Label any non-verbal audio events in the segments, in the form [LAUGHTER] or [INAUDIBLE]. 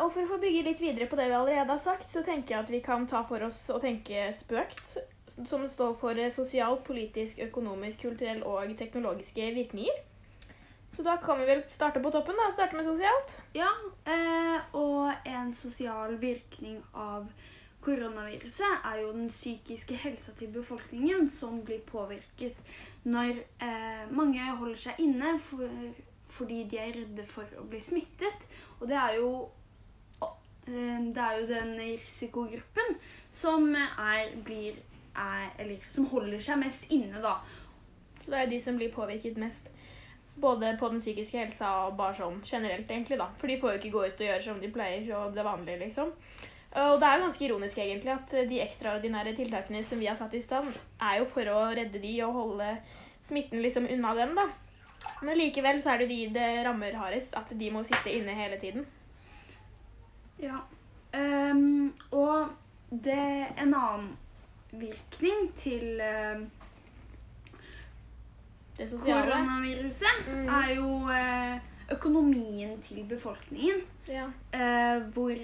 og for å få bygge litt videre på det vi allerede har sagt, så tenker jeg at vi kan ta for oss å tenke spøkt, som står for sosial, politisk, økonomisk, kulturell og teknologiske virkninger. Så da kan vi vel starte på toppen, da. Starte med sosialt. Ja, eh, og en sosial virkning av koronaviruset er jo den psykiske helsa til befolkningen som blir påvirket når eh, mange holder seg inne for, fordi de er redde for å bli smittet. Og det er jo det er jo den risikogruppen som er, blir er, Eller som holder seg mest inne, da. Så det er de som blir påvirket mest. Både på den psykiske helsa og bare sånn generelt, egentlig, da. For de får jo ikke gå ut og gjøre som de pleier, og det vanlige, liksom. Og det er jo ganske ironisk, egentlig, at de ekstraordinære tiltakene som vi har satt i stand, er jo for å redde de og holde smitten liksom unna dem, da. Men likevel så er det de det rammer hardest, at de må sitte inne hele tiden. Ja. Um, og det en annen virkning til uh, det. Koronaviruset mm. er jo uh, økonomien til befolkningen. Ja. Uh, hvor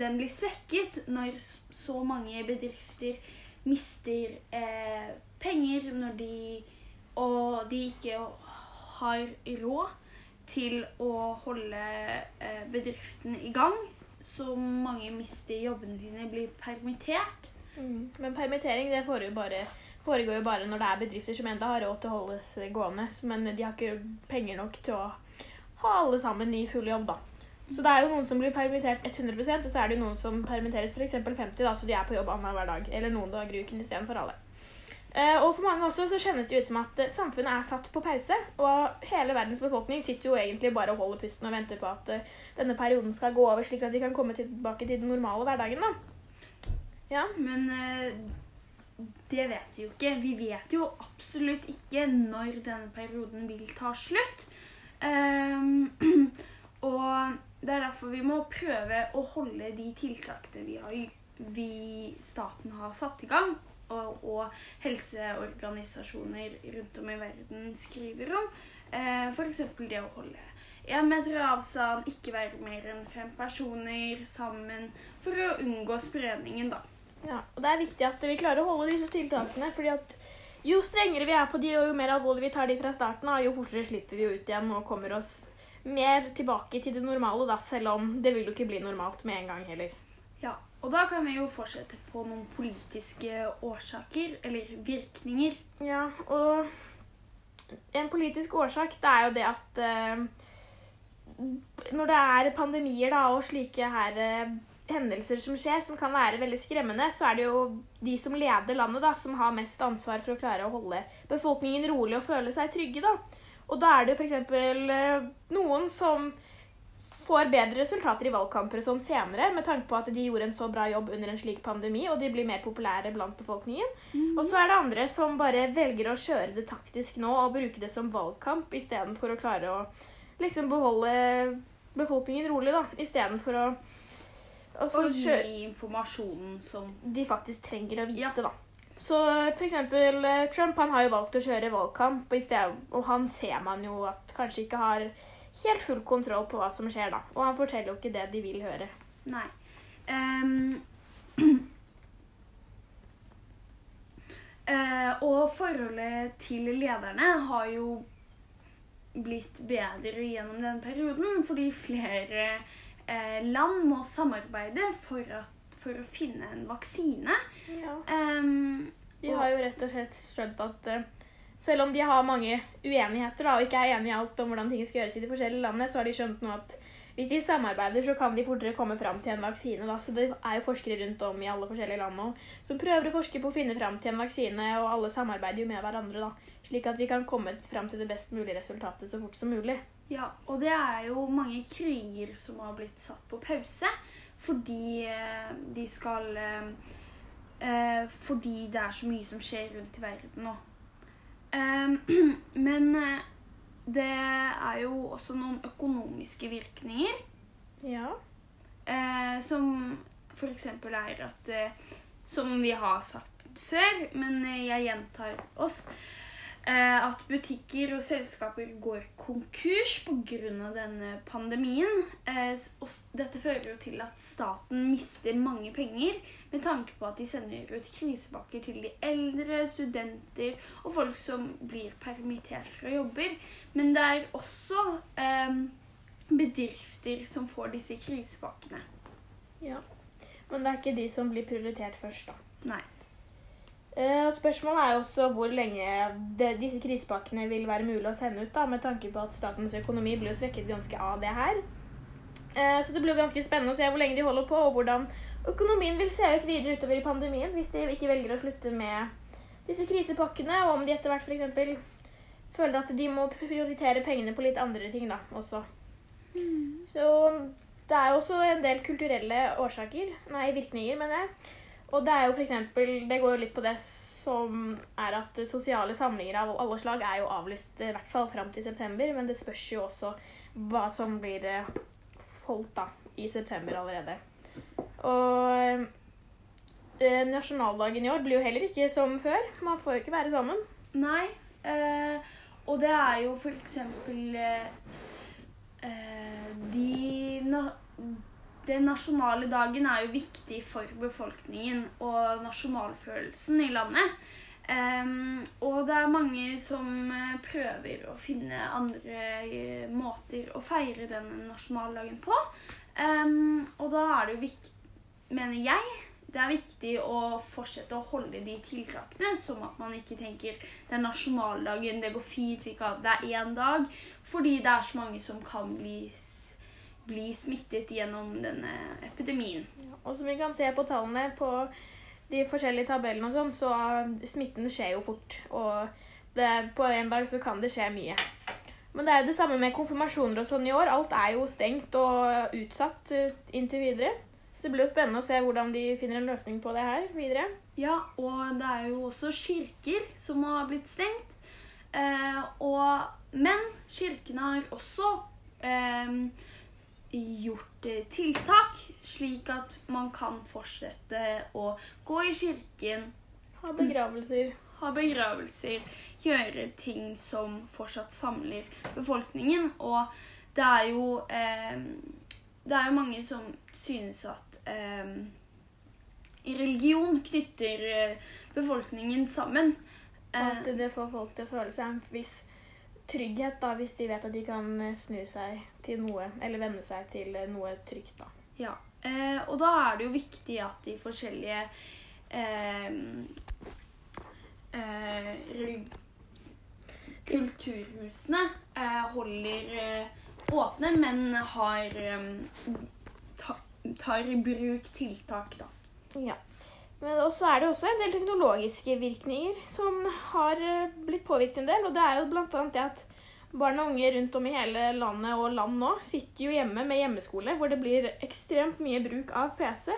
den blir svekket når så mange bedrifter mister penger når de Og de ikke har råd til å holde bedriften i gang så mange mister jobbene dine, blir permittert. Mm. Men permittering det foregår bare, foregår jo bare når det er bedrifter som enda har råd til å holdes gående. Men de har ikke penger nok til å ha alle sammen i full jobb, da. Så det er jo noen som blir permittert 100% og så er det jo noen som permitteres f.eks. 50, da, så de er på jobb annenhver dag. Eller noen dager i uken istedenfor alle. Uh, og for mange også så kjennes det ut som at uh, samfunnet er satt på pause. Og hele verdens befolkning sitter jo egentlig bare og holder pusten og venter på at uh, denne perioden skal gå over, slik at de kan komme tilbake til den normale hverdagen. da. Ja, men det vet vi jo ikke. Vi vet jo absolutt ikke når denne perioden vil ta slutt. Um, [CLEARS THROAT] og det er derfor vi må prøve å holde de tiltakene vi, har, vi staten har satt i gang, og, helseorganisasjoner rundt om i verden skriver om. Eh, F.eks. det å holde én meter avstand, ikke være mer enn fem personer sammen for å unngå spredningen, da. Ja, og det er viktig at vi klarer å holde disse tiltakene, fordi at jo strengere vi er på de, og jo mer alvorlig vi tar de fra starten av, jo fortere slipper vi ut igjen og kommer oss mer tilbake til det normale, da, selv om det vil jo ikke bli normalt med en gang heller. Og da kan vi jo fortsette på noen politiske årsaker, eller virkninger. Ja, og en politisk årsak, det er jo det at uh, når det er pandemier da, og slike her uh, hendelser som skjer, som kan være veldig skremmende, så er det jo de som leder landet, da, som har mest ansvar for å klare å holde befolkningen rolig og føle seg trygge. da. Og da er det f.eks. Uh, noen som får bedre resultater i valgkamper og sånn senere, med tanke på at de gjorde en så bra jobb under en slik pandemi, og de blir mer populære blant befolkningen. Mm. Og så er det andre som bare velger å kjøre det taktisk nå og bruke det som valgkamp istedenfor å klare å liksom beholde befolkningen rolig, da, istedenfor å og gi informasjonen som De faktisk trenger å vite, ja. da. Så for eksempel eh, Trump han har jo valgt å kjøre valgkamp, og han ser man jo at kanskje ikke har helt full kontroll på hva som skjer, da. Og han forteller jo ikke det de vil høre. Nei. Um, uh, [CLEARS THROAT] og forholdet til lederne har jo blitt bedre gjennom den perioden, fordi flere uh, land må samarbeide for, at, for, å finne en vaksine. Ja. Um, de har jo rett og slett skjønt at uh, selv om de har mange uenigheter da, og ikke er enige i alt om hvordan ting skal gjøres i de forskjellige landene, så har de skjønt nå at hvis de samarbeider, så kan de fortere komme fram til en vaksine. Da. Så det er jo forskere rundt om i alle forskjellige land nå som prøver å forske på å finne fram til en vaksine, og alle samarbeider jo med hverandre, da. Slik at vi kan komme fram til det best mulige resultatet så fort som mulig. Ja, og det er jo mange kriger som har blitt satt på pause fordi eh, de skal eh, eh, Fordi det er så mye som skjer rundt i verden nå. Um, [CLEARS THROAT] men eh, det er jo også noen økonomiske virkninger. Ja. Uh, som f.eks. er at uh, Som vi har sagt før, men jeg gjentar oss. Eh, at butikker og selskaper går konkurs pga. denne pandemien. Eh, og dette fører jo til at staten mister mange penger med tanke på at de sender ut krisepakker til de eldre, studenter og folk som blir permittert fra jobber. Men det er også eh, bedrifter som får disse krisepakkene. Ja. Men det er ikke de som blir prioritert først, da. Nei. Eh, Spørsmålet er også hvor lenge det, disse krisepakkene vil være mulig å sende ut, da, med tanke på at statens økonomi blir jo svekket ganske av det her. Eh, så det blir jo ganske spennende å se hvor lenge de holder på, og hvordan økonomien vil se ut videre utover i pandemien hvis de ikke velger å slutte med disse krisepakkene, og om de etter hvert f.eks. føler at de må prioritere pengene på litt andre ting da, også. Så det er jo også en del kulturelle årsaker, nei, virkninger, mener jeg. Og det er jo eksempel, det går jo litt på det som er at sosiale samlinger av alle slag er jo avlyst i hvert fall fram til september, men det spørs jo også hva som blir eh, holdt da i september allerede. Og eh, nasjonaldagen i år blir jo heller ikke som før. Man får jo ikke være sammen. Nei. Eh, og det er jo for eksempel eh, eh, de Den nasjonale dagen er jo viktig for befolkningen og nasjonalfølelsen i landet. Um, og det er mange som eh, prøver å finne andre eh, måter å feire denne nasjonaldagen på. Um, og da er det jo viktig, mener jeg, det er viktig å fortsette å holde de tiltakene, som at man ikke tenker det er nasjonaldagen, det går fint, vi kan, det er én dag. Fordi det er så mange som kan bli, bli smittet gjennom denne epidemien. Og som vi kan se på tallene på de forskjellige tabellene og sånn, så smitten skjer jo fort. Og det, på en dag så kan det skje mye. Men det er jo det samme med konfirmasjoner og sånn i år. Alt er jo stengt og utsatt eh, inntil videre. Så det blir jo spennende å se hvordan de finner en løsning på det her videre. Ja, og det er jo også kirker som har blitt stengt. Eh, og, men kirkene har også eh, gjort eh, tiltak, slik at man kan fortsette å gå i kirken, Ha begravelser. ha begravelser, gjøre ting som fortsatt samler befolkningen. Og det er jo eh, Det er jo mange som synes at eh, religion knytter eh, befolkningen sammen. Og Eh, at det får folk til å føle seg en viss trygghet, da, hvis de vet at de kan eh, snu seg til noe, eller venne seg til eh, noe trygt. da. Ja, eh, og da er det jo viktig at de forskjellige eh, eh, kulturhusene eh, holder åpne, men har tar i bruk tiltak, da. Ja. Men også er det også en del teknologiske virkninger som har eh, blitt påvirket en del. Og det er jo annet det at barn og unge rundt om i hele landet og land nå sitter jo hjemme med hjemmeskole, hvor det blir ekstremt mye bruk av PC.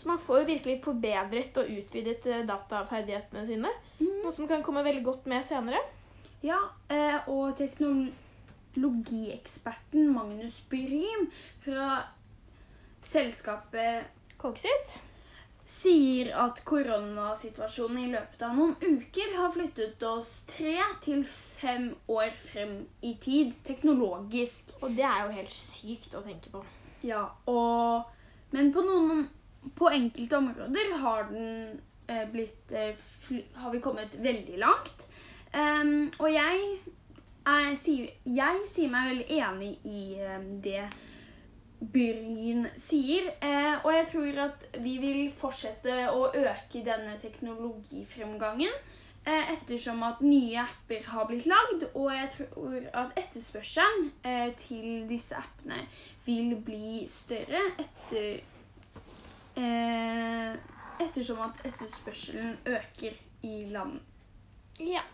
Så man får jo virkelig forbedret og utvidet eh, dataferdighetene sine. Noe som kan komme veldig godt med senere. Ja, eh, og teknologieksperten Magnus Brym fra selskapet Coxit. Sier at koronasituasjonen i løpet av noen uker har flyttet oss tre til fem år frem i tid teknologisk. Og det er jo helt sykt å tenke på. Ja, og, men på noen på enkelte områder har den eh, blitt eh, fly, har vi kommet veldig langt. Um, og jeg, er, sier, jeg sier meg veldig enig i um, det Bryn sier. Eh, og jeg tror at vi vil fortsette å øke denne teknologifremgangen. Eh, ettersom at nye apper har blitt lagd, og jeg tror at etterspørselen eh, til disse appene vil bli større etter, eh, ettersom at etterspørselen øker i land. Ja.